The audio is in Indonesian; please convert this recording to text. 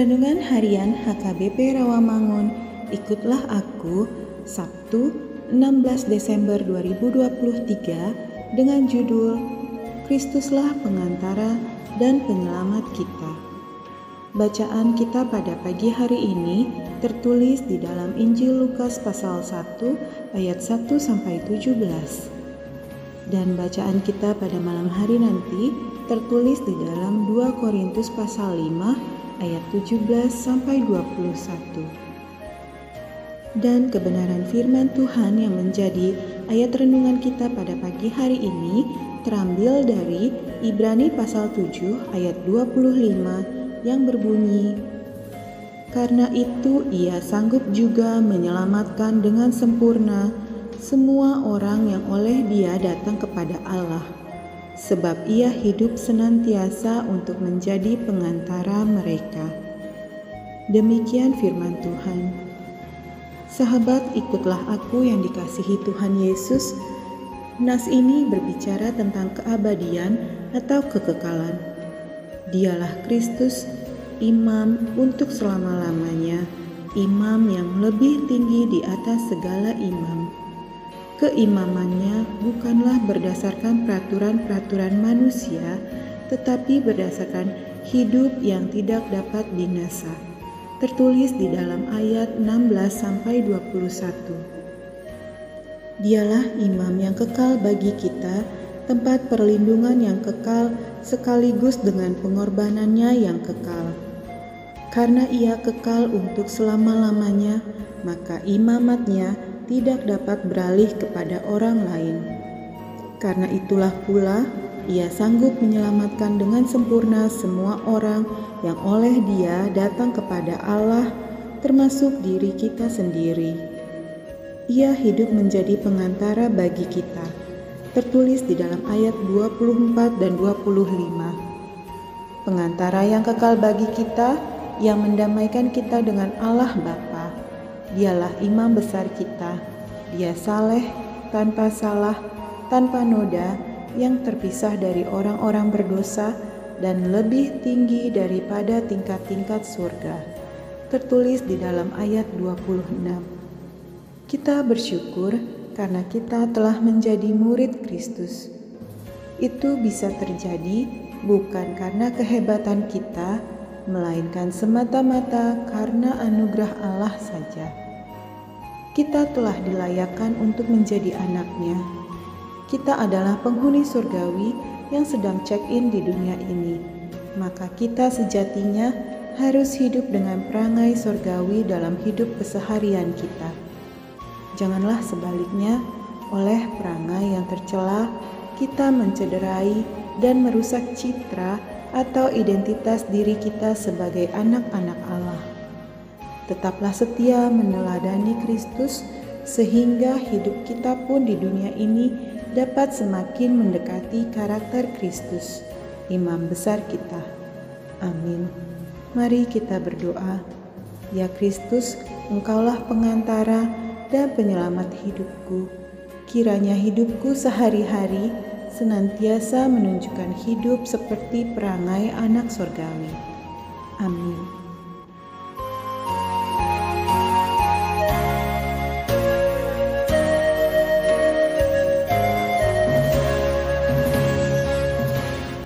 Renungan Harian HKBP Rawamangun, ikutlah aku, Sabtu 16 Desember 2023 dengan judul Kristuslah pengantara dan penyelamat kita. Bacaan kita pada pagi hari ini tertulis di dalam Injil Lukas pasal 1 ayat 1 sampai 17. Dan bacaan kita pada malam hari nanti tertulis di dalam 2 Korintus pasal 5 ayat 17 sampai 21. Dan kebenaran firman Tuhan yang menjadi ayat renungan kita pada pagi hari ini terambil dari Ibrani pasal 7 ayat 25 yang berbunyi Karena itu ia sanggup juga menyelamatkan dengan sempurna semua orang yang oleh dia datang kepada Allah sebab ia hidup senantiasa untuk menjadi pengantara mereka. Demikian firman Tuhan. Sahabat, ikutlah aku yang dikasihi Tuhan Yesus. Nas ini berbicara tentang keabadian atau kekekalan. Dialah Kristus, imam untuk selama-lamanya, imam yang lebih tinggi di atas segala imam keimamannya bukanlah berdasarkan peraturan-peraturan manusia, tetapi berdasarkan hidup yang tidak dapat binasa. Tertulis di dalam ayat 16 sampai 21. Dialah imam yang kekal bagi kita, tempat perlindungan yang kekal sekaligus dengan pengorbanannya yang kekal. Karena ia kekal untuk selama-lamanya, maka imamatnya tidak dapat beralih kepada orang lain. Karena itulah pula ia sanggup menyelamatkan dengan sempurna semua orang yang oleh Dia datang kepada Allah, termasuk diri kita sendiri. Ia hidup menjadi pengantara bagi kita, tertulis di dalam ayat 24 dan 25. Pengantara yang kekal bagi kita, yang mendamaikan kita dengan Allah Bapa Dialah imam besar kita. Dia saleh, tanpa salah, tanpa noda, yang terpisah dari orang-orang berdosa dan lebih tinggi daripada tingkat-tingkat surga. Tertulis di dalam ayat 26. Kita bersyukur karena kita telah menjadi murid Kristus. Itu bisa terjadi bukan karena kehebatan kita, melainkan semata-mata karena anugerah Allah saja. Kita telah dilayakkan untuk menjadi anaknya. Kita adalah penghuni surgawi yang sedang check-in di dunia ini. Maka kita sejatinya harus hidup dengan perangai surgawi dalam hidup keseharian kita. Janganlah sebaliknya, oleh perangai yang tercela, kita mencederai dan merusak citra atau identitas diri kita sebagai anak-anak Allah. Tetaplah setia meneladani Kristus, sehingga hidup kita pun di dunia ini dapat semakin mendekati karakter Kristus, Imam besar kita. Amin. Mari kita berdoa. Ya Kristus, Engkaulah pengantara dan penyelamat hidupku. Kiranya hidupku sehari-hari senantiasa menunjukkan hidup seperti perangai anak sorgawi. Amin.